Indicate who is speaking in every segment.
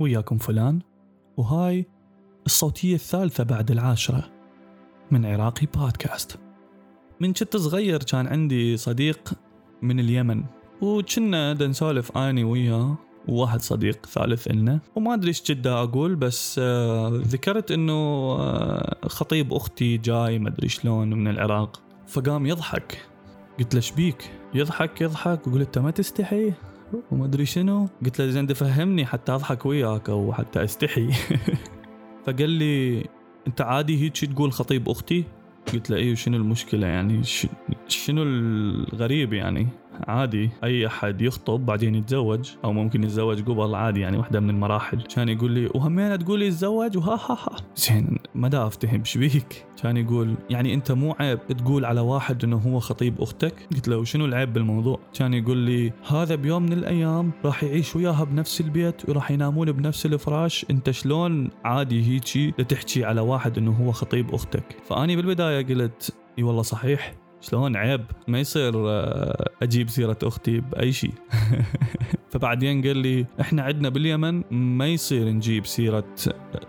Speaker 1: وياكم فلان وهاي الصوتية الثالثة بعد العاشرة من عراقي بودكاست. من كنت صغير كان عندي صديق من اليمن وكنا نسولف اني وياه وواحد صديق ثالث إلنا. وما أدري إيش جدا أقول بس آه ذكرت إنه آه خطيب أختي جاي ما أدري شلون من العراق. فقام يضحك. قلت له شبيك يضحك يضحك وقلت أنت ما تستحي. وما أدري شنو. قلت له زين تفهمني حتى أضحك وياك أو حتى أستحي. فقال لي أنت عادي هيك تقول خطيب أختي؟ قلت له إيه شنو المشكلة يعني؟ شنو الغريب يعني؟ عادي. أي أحد يخطب بعدين يتزوج أو ممكن يتزوج قبل عادي يعني واحدة من المراحل. كان يقول لي وهمين تقول لي يتزوج؟ وها ها ها. زين ما دا أفتهم إيش بيك؟ كان يقول يعني أنت مو عيب تقول على واحد إنه هو خطيب أختك؟ قلت له شنو العيب بالموضوع؟ كان يقول لي هذا بيوم من الأيام راح يعيش وياها بنفس البيت وراح ينامون بنفس الفراش. أنت شلون عادي هيجي تحكي على واحد إنه هو خطيب أختك؟ فأني بالبداية قلت إي والله صحيح. شلون عيب؟ ما يصير آه، أجيب سيرة أختي بأي شيء. فبعدين قال لي إحنا عندنا باليمن ما يصير نجيب سيرة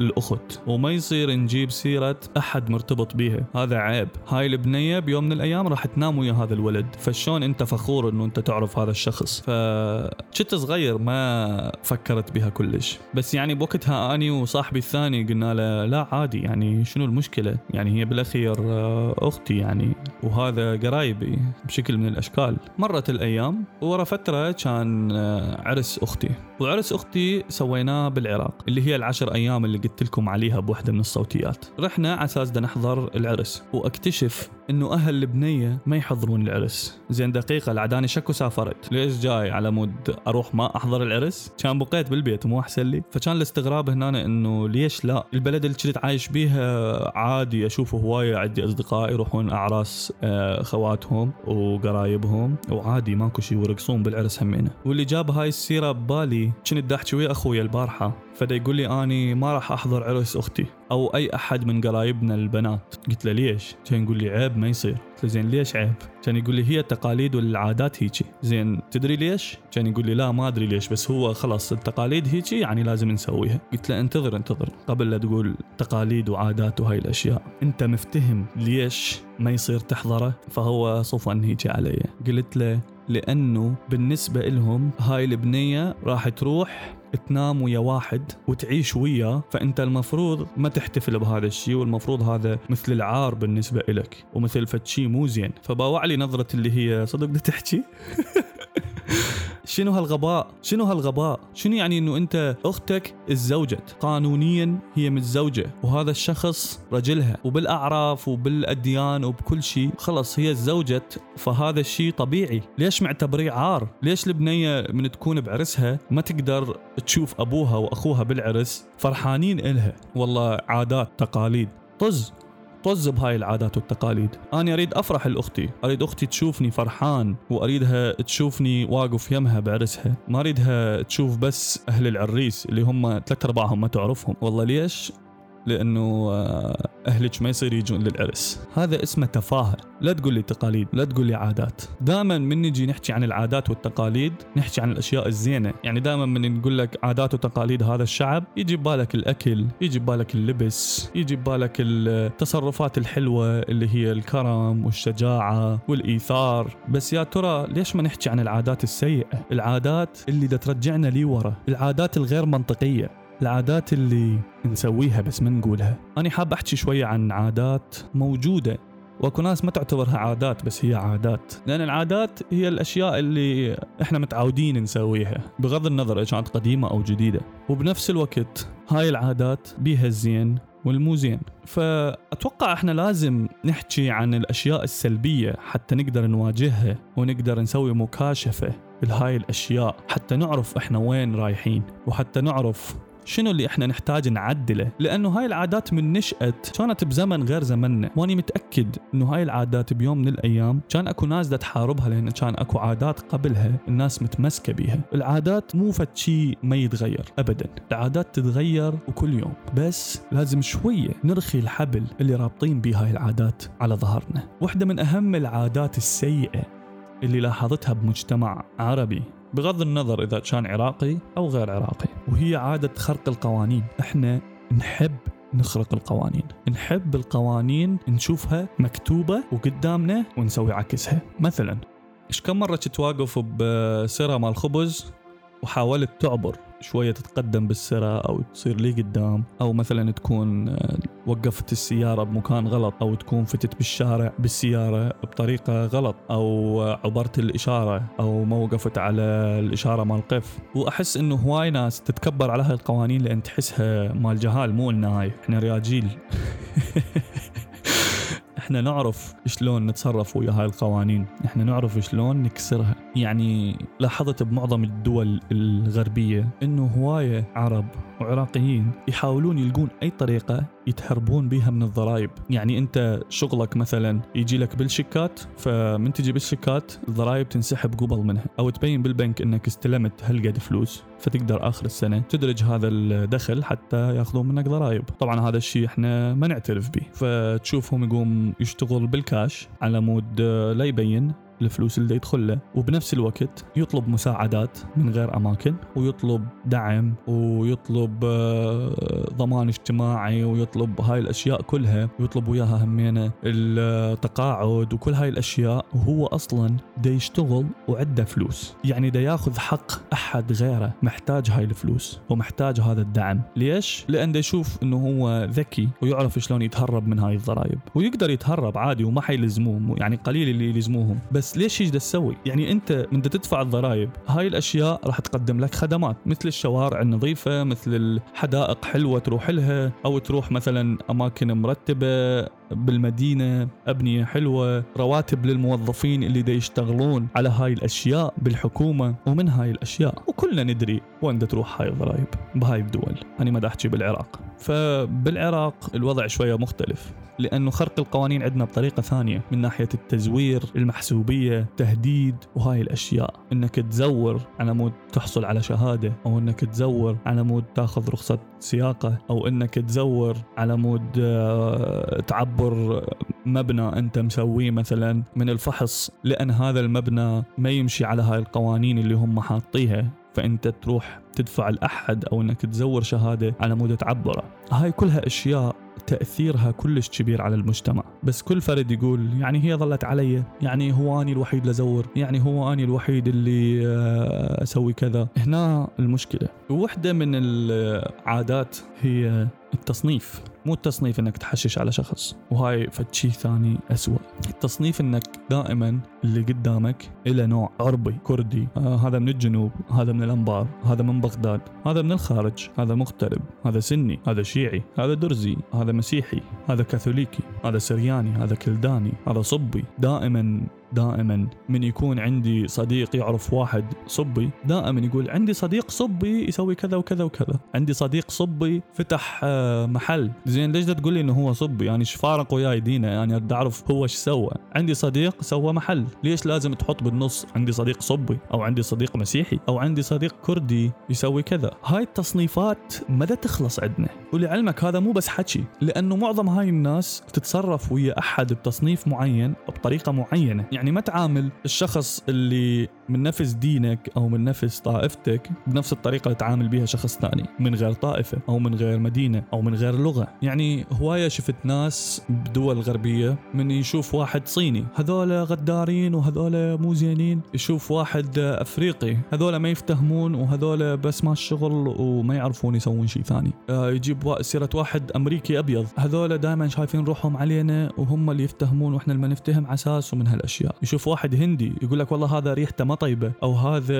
Speaker 1: الأخت وما يصير نجيب سيرة أحد مرتبط بيها. هذا عيب. هاي البنية بيوم من الأيام راح تنام ويا هذا الولد. فشلون أنت فخور إنه أنت تعرف هذا الشخص؟ فكنت صغير ما فكرت بها كلش. بس يعني بوقتها أني وصاحبي الثاني قلنا له لا عادي يعني شنو المشكلة؟ يعني هي بالأخير آه، أختي يعني. وهذا قرايبي بشكل من الأشكال. مرت الأيام ورا فترة كان آه، عرس أختي. وعرس أختي سويناه بالعراق اللي هي العشر أيام اللي قلت لكم عليها بوحدة من الصوتيات. رحنا على أساس نحضر العرس وأكتشف إنه أهل البنية ما يحضرون العرس. زين دقيقة لعد أني شكو سافرت. ليش جاي على مود أروح ما أحضر العرس؟ كان بقيت بالبيت مو أحسن لي. فكان الاستغراب هنا إنه ليش لا؟ البلد اللي كنت عايش بيها عادي أشوف هواية عندي أصدقاء يروحون أعراس آه، خواتهم وقرايبهم. وعادي ماكو شيء ويرقصون بالعرس همينه. واللي جاب هاي السيرة ببالي كنت أحكي ويا أخوي البارحة. فدا يقول لي أني ما راح أحضر عرس أختي أو أي أحد من قرايبنا البنات. قلت له ليش؟ كان يقول لي عيب ما يصير. قلت له زين ليش عيب؟ كان يقول لي هي التقاليد والعادات هيجي. زين تدري ليش؟ كان يقول لي لا ما أدري ليش بس هو خلاص التقاليد هيجي يعني لازم نسويها. قلت له انتظر انتظر. قبل لا تقول تقاليد وعادات وهاي الأشياء. أنت مفتهم ليش ما يصير تحضره؟ فهو صفن هيجي علي. قلت له لأنه بالنسبة لهم هاي البنية راح تروح تنام ويا واحد وتعيش وياه فأنت المفروض ما تحتفل بهذا الشيء والمفروض هذا مثل العار بالنسبة لك ومثل فد مو زين. فباوع لي نظرة اللي هي صدق بدها تحكي؟ شنو هالغباء؟ شنو هالغباء؟ شنو يعني إنه أنت أختك اتزوجت؟ قانونيا هي متزوجة وهذا الشخص رجلها وبالأعراف وبالأديان وبكل شيء. خلص هي تزوجت فهذا الشيء طبيعي. ليش معتبريه عار؟ ليش البنية من تكون بعرسها ما تقدر تشوف أبوها وأخوها بالعرس فرحانين إلها؟ والله عادات تقاليد. طز. طز بهاي العادات والتقاليد. أنا أريد أفرح لأختي أريد أختي تشوفني فرحان وأريدها تشوفني واقف يمها بعرسها. ما أريدها تشوف بس أهل العريس اللي هم ثلاث أرباعهم ما تعرفهم. والله ليش؟ لأنه آه، أهلك ما يصير يجون للعرس. هذا اسمه تفاهة. لا تقول لي تقاليد لا تقول لي عادات. دائما من نجي نحكي عن العادات والتقاليد نحكي عن الأشياء الزينة. يعني دائما من نقول لك عادات وتقاليد هذا الشعب يجي ببالك الأكل يجي ببالك اللبس يجي ببالك التصرفات الحلوة اللي هي الكرم والشجاعة والإيثار. بس يا ترى ليش ما نحكي عن العادات السيئة؟ العادات اللي ترجعنا لي ورا العادات الغير منطقية. العادات اللي نسويها بس ما نقولها. أنا حاب أحكي شوية عن عادات موجودة وأكو ناس ما تعتبرها عادات بس هي عادات. لأن العادات هي الأشياء اللي إحنا متعودين نسويها بغض النظر إذا كانت قديمة أو جديدة. وبنفس الوقت هاي العادات بيها الزين والمو زين. فأتوقع إحنا لازم نحكي عن الأشياء السلبية حتى نقدر نواجهها ونقدر نسوي مكاشفة لهاي الأشياء حتى نعرف إحنا وين رايحين وحتى نعرف شنو اللي إحنا نحتاج نعدله؟ لأنه هاي العادات من نشأت كانت بزمن غير زمننا. وأني متأكد إنه هاي العادات بيوم من الأيام كان أكو ناس دا تحاربها لأن كان أكو عادات قبلها الناس متمسكة بيها. العادات مو فد شيء ما يتغير ابدا. العادات تتغير وكل يوم. بس لازم شوية نرخي الحبل اللي رابطين بيه هاي العادات على ظهرنا. واحدة من أهم العادات السيئة اللي لاحظتها بمجتمع عربي بغض النظر إذا كان عراقي أو غير عراقي. وهي عادة خرق القوانين. إحنا نحب نخرق القوانين. نحب القوانين نشوفها مكتوبة وقدامنا ونسوي عكسها. مثلا إيش كم مرة كنت واقف بسرة مال خبز وحاولت تعبر؟ شوية تتقدم بالسرة أو تصير لي قدام أو مثلا تكون آه، وقفت السيارة بمكان غلط أو تكون فتت بالشارع بالسيارة بطريقة غلط أو عبرت الإشارة أو ما وقفت على الإشارة مال قف. وأحس إنه هواي ناس تتكبر على هاي القوانين لأن تحسها مال جهال مو لنا هاي إحنا رياجيل إحنا نعرف شلون نتصرف ويا هاي القوانين. إحنا نعرف شلون نكسرها. يعني لاحظت بمعظم الدول الغربية إنه هواية عرب وعراقيين يحاولون يلقون أي طريقة يتهربون بها من الضرائب. يعني أنت شغلك مثلا يجي لك بالشيكات فمن تجي بالشيكات الضرائب تنسحب قبل منها أو تبين بالبنك إنك استلمت هالقد فلوس فتقدر آخر السنة تدرج هذا الدخل حتى يأخذون منك ضرائب. طبعا هذا الشيء إحنا ما نعترف به. فتشوفهم يقوم يشتغل بالكاش على مود لا يبين الفلوس اللي يدخل له. وبنفس الوقت يطلب مساعدات من غير أماكن ويطلب دعم ويطلب آه، ضمان اجتماعي ويطلب هاي الأشياء كلها. ويطلب وياها همينه التقاعد وكل هاي الأشياء. وهو أصلا دا يشتغل وعنده فلوس. يعني دا ياخذ حق أحد غيره محتاج هاي الفلوس ومحتاج هذا الدعم. ليش؟ لأن دا يشوف إنه هو ذكي ويعرف شلون يتهرب من هاي الضرائب. ويقدر يتهرب عادي وما حيلزموه يعني قليل اللي يلزموهم. بس ليش إيش تسوي؟ يعني انت من تدفع الضرائب هاي الأشياء راح تقدم لك خدمات مثل الشوارع النظيفة مثل الحدائق حلوة تروح لها أو تروح مثلا أماكن مرتبة بالمدينة أبنية حلوة رواتب للموظفين اللي دا يشتغلون على هاي الأشياء بالحكومة ومن هاي الأشياء وكلنا ندري وين دا تروح هاي الضرائب بهاي الدول. أنا ما أحكي بالعراق. فبالعراق الوضع شوية مختلف. لأنه خرق القوانين عندنا بطريقة ثانية من ناحية التزوير المحسوبية تهديد وهاي الأشياء. إنك تزور على مود تحصل على شهادة أو إنك تزور على مود تاخذ رخصة سياقة أو إنك تزور على مود آه، تعبر مبنى أنت مسويه مثلا من الفحص. لأن هذا المبنى ما يمشي على هاي القوانين اللي هم حاطيها. فأنت تروح تدفع الأحد أو إنك تزور شهادة على مود تعبره. هاي كلها أشياء تأثيرها كلش كبير على المجتمع. بس كل فرد يقول يعني هي ظلت علي. يعني هو أني الوحيد لزور يعني هو أني الوحيد اللي آه، أسوي كذا. هنا المشكلة. وحدة من العادات هي التصنيف مو التصنيف إنك تحشش على شخص وهاي فد ثاني اسوء التصنيف إنك دائما اللي قدامك إلى نوع عربي كردي آه هذا من الجنوب هذا من الأنبار هذا من بغداد هذا من الخارج هذا مغترب هذا سني هذا شيعي هذا درزي هذا مسيحي هذا كاثوليكي هذا سرياني هذا كلداني هذا صبي. دائما دائما من يكون عندي صديق يعرف واحد صبي دائما يقول عندي صديق صبي يسوي كذا وكذا وكذا. عندي صديق صبي فتح آه، محل. زين ليش تقول لي إنه هو صبي؟ يعني إيش فارق وياي دينا يعني بدي أعرف هو إيش سوى. عندي صديق سوى محل. ليش لازم تحط بالنص عندي صديق صبي؟ أو عندي صديق مسيحي؟ أو عندي صديق كردي يسوي كذا. هاي التصنيفات مدى تخلص عندنا. ولعلمك هذا مو بس حكي. لأنه معظم هاي الناس تتصرف ويا أحد بتصنيف معين بطريقة معينة. يعني ما تعامل الشخص اللي من نفس دينك أو من نفس طائفتك بنفس الطريقة اللي تعامل بها شخص ثاني من غير طائفة أو من غير مدينة أو من غير لغة. يعني هواية شفت ناس بدول غربية من يشوف واحد صيني هذول غدارين وهذول مو زينين. يشوف واحد أفريقي هذول ما يفتهمون وهذول بس ما الشغل وما يعرفون يسوون شيء ثاني. آه، يجيب سيره واحد أمريكي أبيض هذول دائما شايفين روحهم علينا وهم اللي يفتهمون وإحنا اللي ما نفتهم على أساس ومن هالأشياء. يشوف واحد هندي يقول لك والله هذا ريحته طيبه أو هذا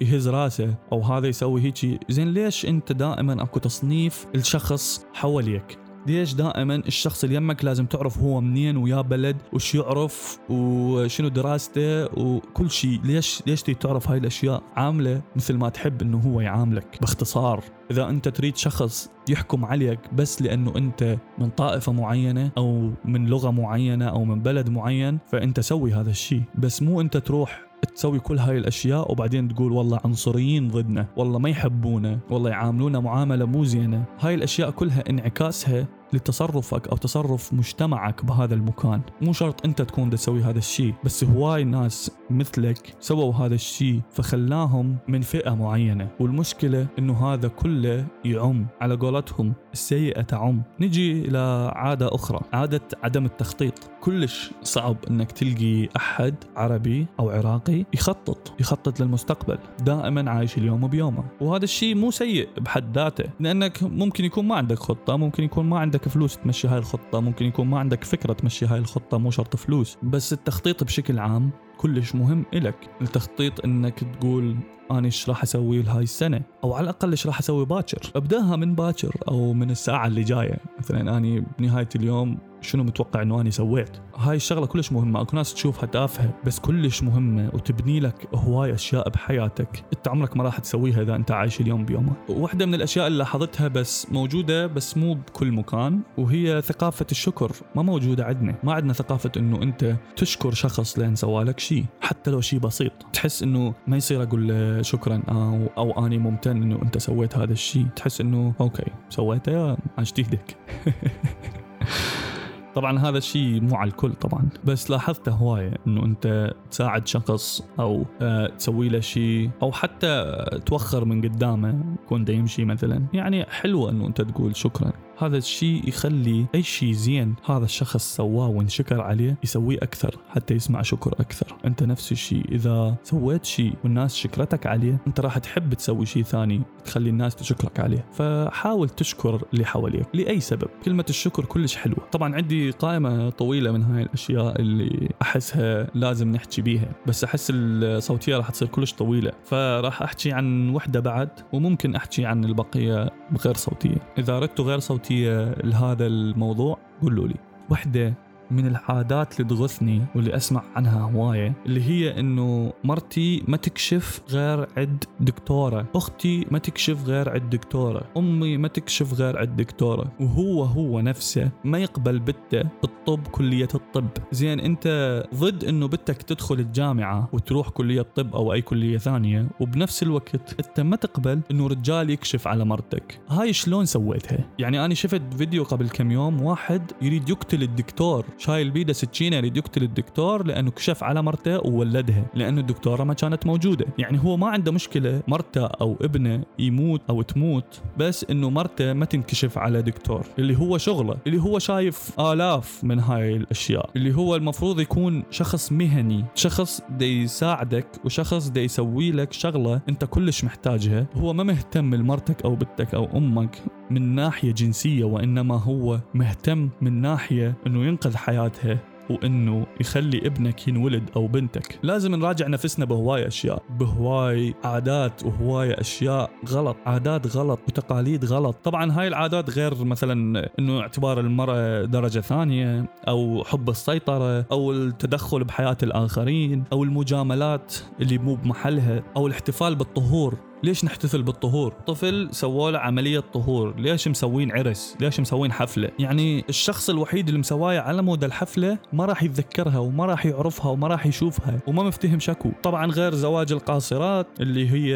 Speaker 1: يهز راسه أو هذا يسوي هيجي. زين ليش أنت دائما أكو تصنيف الشخص حواليك؟ ليش دائما الشخص اللي يمك لازم تعرف هو منين ويا بلد وش يعرف وشنو دراسته وكل شيء؟ ليش ليش تريد تعرف هاي الأشياء؟ عاملة مثل ما تحب إنه هو يعاملك. باختصار إذا أنت تريد شخص يحكم عليك بس لأنه أنت من طائفة معينة أو من لغة معينة أو من بلد معين فأنت سوي هذا الشيء. بس مو أنت تروح تسوي كل هاي الأشياء وبعدين تقول والله عنصريين ضدنا والله ما يحبونا والله يعاملونا معاملة مو زينة. هاي الأشياء كلها انعكاسها لتصرفك أو تصرف مجتمعك بهذا المكان. مو شرط أنت تكون تسوي هذا الشيء بس هواي ناس مثلك سووا هذا الشيء فخلاهم من فئة معينة. والمشكلة إنه هذا كله يعم على قولتهم السيئة تعم. نجي إلى عادة أخرى عادة عدم التخطيط. كلش صعب إنك تلقي أحد عربي أو عراقي يخطط يخطط للمستقبل دائما عايش اليوم بيومه. وهذا الشيء مو سيء بحد ذاته لأنك ممكن يكون ما عندك خطة ممكن يكون ما عندك فلوس تمشي هاي الخطة ممكن يكون ما عندك فكرة تمشي هاي الخطة مو شرط فلوس. بس التخطيط بشكل عام كلش مهم إلك التخطيط إنك تقول أنا إيش راح أسوي لهاي السنة؟ أو على الأقل إيش راح أسوي باكر؟ أبداها من باكر أو من الساعة اللي جاية. مثلا اني بنهاية اليوم شنو متوقع إنه اني سويت؟ هاي الشغلة كلش مهمة. أكو ناس تشوفها تافهة بس كلش مهمة وتبني لك هواي أشياء بحياتك أنت عمرك ما راح تسويها إذا أنت عايش اليوم بيومه واحدة من الأشياء اللي لاحظتها بس موجودة بس مو بكل مكان وهي ثقافة الشكر. ما موجودة عندنا. ما عندنا ثقافة إنه أنت تشكر شخص لين سوالك شيء. حتى لو شيء بسيط. تحس إنه ما يصير أقول له شكرا أو أو أني ممتن إنه أنت سويت هذا الشيء تحس إنه okay سويته عشت إيدك. طبعا هذا الشيء مو على الكل طبعا. بس لاحظته هواية إنه أنت تساعد شخص أو آه تسوي له شيء أو حتى توخر من قدامه يكون دا يمشي مثلا. يعني حلوة إنه أنت تقول شكرا. هذا الشيء يخلي أي شيء زين هذا الشخص سواه وانشكر عليه يسويه أكثر حتى يسمع شكر أكثر. أنت نفس الشيء إذا سويت شيء والناس شكرتك عليه أنت راح تحب تسوي شيء ثاني تخلي الناس تشكرك عليه. فحاول تشكر اللي حواليك لأي سبب. كلمة الشكر كلش حلوة. طبعا عندي قائمة طويلة من هاي الأشياء اللي أحسها لازم نحكي بيها بس أحس الصوتية راح تصير كلش طويلة. فراح أحكي عن وحدة بعد وممكن أحكي عن البقية بغير صوتية. إذا اردتوا غير صوتية لهذا الموضوع قولوا لي. وحدة من العادات اللي تغثني واللي أسمع عنها هواية اللي هي إنه مرتي ما تكشف غير عند دكتورة أختي ما تكشف غير عند دكتورة أمي ما تكشف غير عند دكتورة وهو هو نفسه ما يقبل بنته الطب كلية الطب. زين أنت ضد إنه بنتك تدخل الجامعة وتروح كلية طب أو أي كلية ثانية وبنفس الوقت أنت ما تقبل إنه رجال يكشف على مرتك. هاي شلون سويتها؟ يعني أنا شفت فيديو قبل كم يوم واحد يريد يقتل الدكتور. شايل بيده سكينه يريد يقتل الدكتور لأنه كشف على مرته وولدها لأنه الدكتورة ما كانت موجودة. يعني هو ما عنده مشكلة مرته أو ابنه يموت أو تموت بس إنه مرته ما تنكشف على دكتور. اللي هو شغله اللي هو شايف آلاف من هاي الأشياء. اللي هو المفروض يكون شخص مهني شخص دي يساعدك وشخص دي يسوي لك شغلة أنت كلش محتاجها. هو ما مهتم لمرتك أو بنتك أو أمك من ناحية جنسية وإنما هو مهتم من ناحية إنه ينقذ حياتها وإنه يخلي ابنك ينولد أو بنتك. لازم نراجع نفسنا بهواي أشياء. بهواي عادات وهواي أشياء غلط. عادات غلط وتقاليد غلط. طبعا هاي العادات غير مثلا إنه اعتبار المرأة درجة ثانية أو حب السيطرة أو التدخل بحياة الآخرين أو المجاملات اللي مو بمحلها أو الاحتفال بالطهور. ليش نحتفل بالطهور؟ طفل سووا له عملية طهور ليش مسوين عرس؟ ليش مسوين حفلة؟ يعني الشخص الوحيد اللي مسواية على موده الحفلة ما راح يتذكرها وما راح يعرفها وما راح يشوفها وما مفتهم شكو طبعا غير زواج القاصرات اللي هي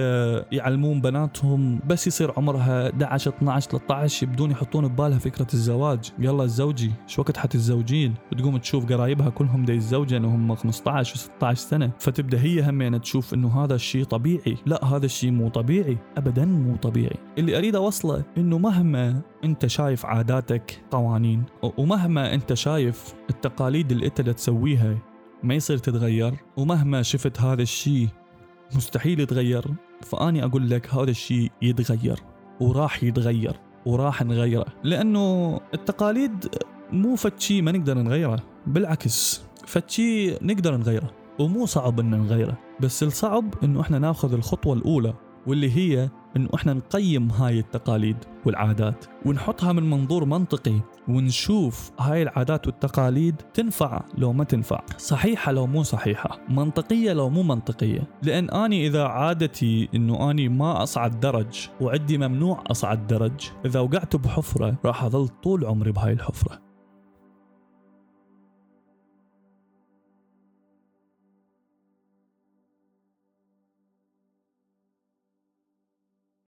Speaker 1: يعلمون بناتهم بس يصير عمرها 11 12 13 يبدون يحطون ببالها فكرة الزواج. يلا تزوجي شو وقت حتتزوجين وتقوم تشوف قرايبها كلهم دي يتزوجن وهم 15 و 16 سنة. فتبدأ هي همين تشوف إنه هذا الشيء طبيعي. لا هذا الشيء مو طبيعي ابدا مو طبيعي. اللي أريد أوصله إنه مهما أنت شايف عاداتك قوانين ومهما أنت شايف التقاليد اللي أنت تسويها ما يصير تتغير ومهما شفت هذا الشيء مستحيل يتغير فأني أقول لك هذا الشيء يتغير وراح يتغير وراح نغيره. لأنه التقاليد مو فتشي ما نقدر نغيره بالعكس فتشي نقدر نغيره ومو صعب إن نغيره. بس الصعب إنه إحنا ناخذ الخطوة الأولى واللي هي انه إحنا نقيم هاي التقاليد والعادات ونحطها من منظور منطقي ونشوف هاي العادات والتقاليد تنفع لو ما تنفع. صحيحة لو مو صحيحة منطقية لو مو منطقية. لأن أني إذا عادتي أنه أني ما أصعد درج وعندي ممنوع أصعد درج إذا وقعت بحفرة راح أظل طول عمري بهاي الحفرة.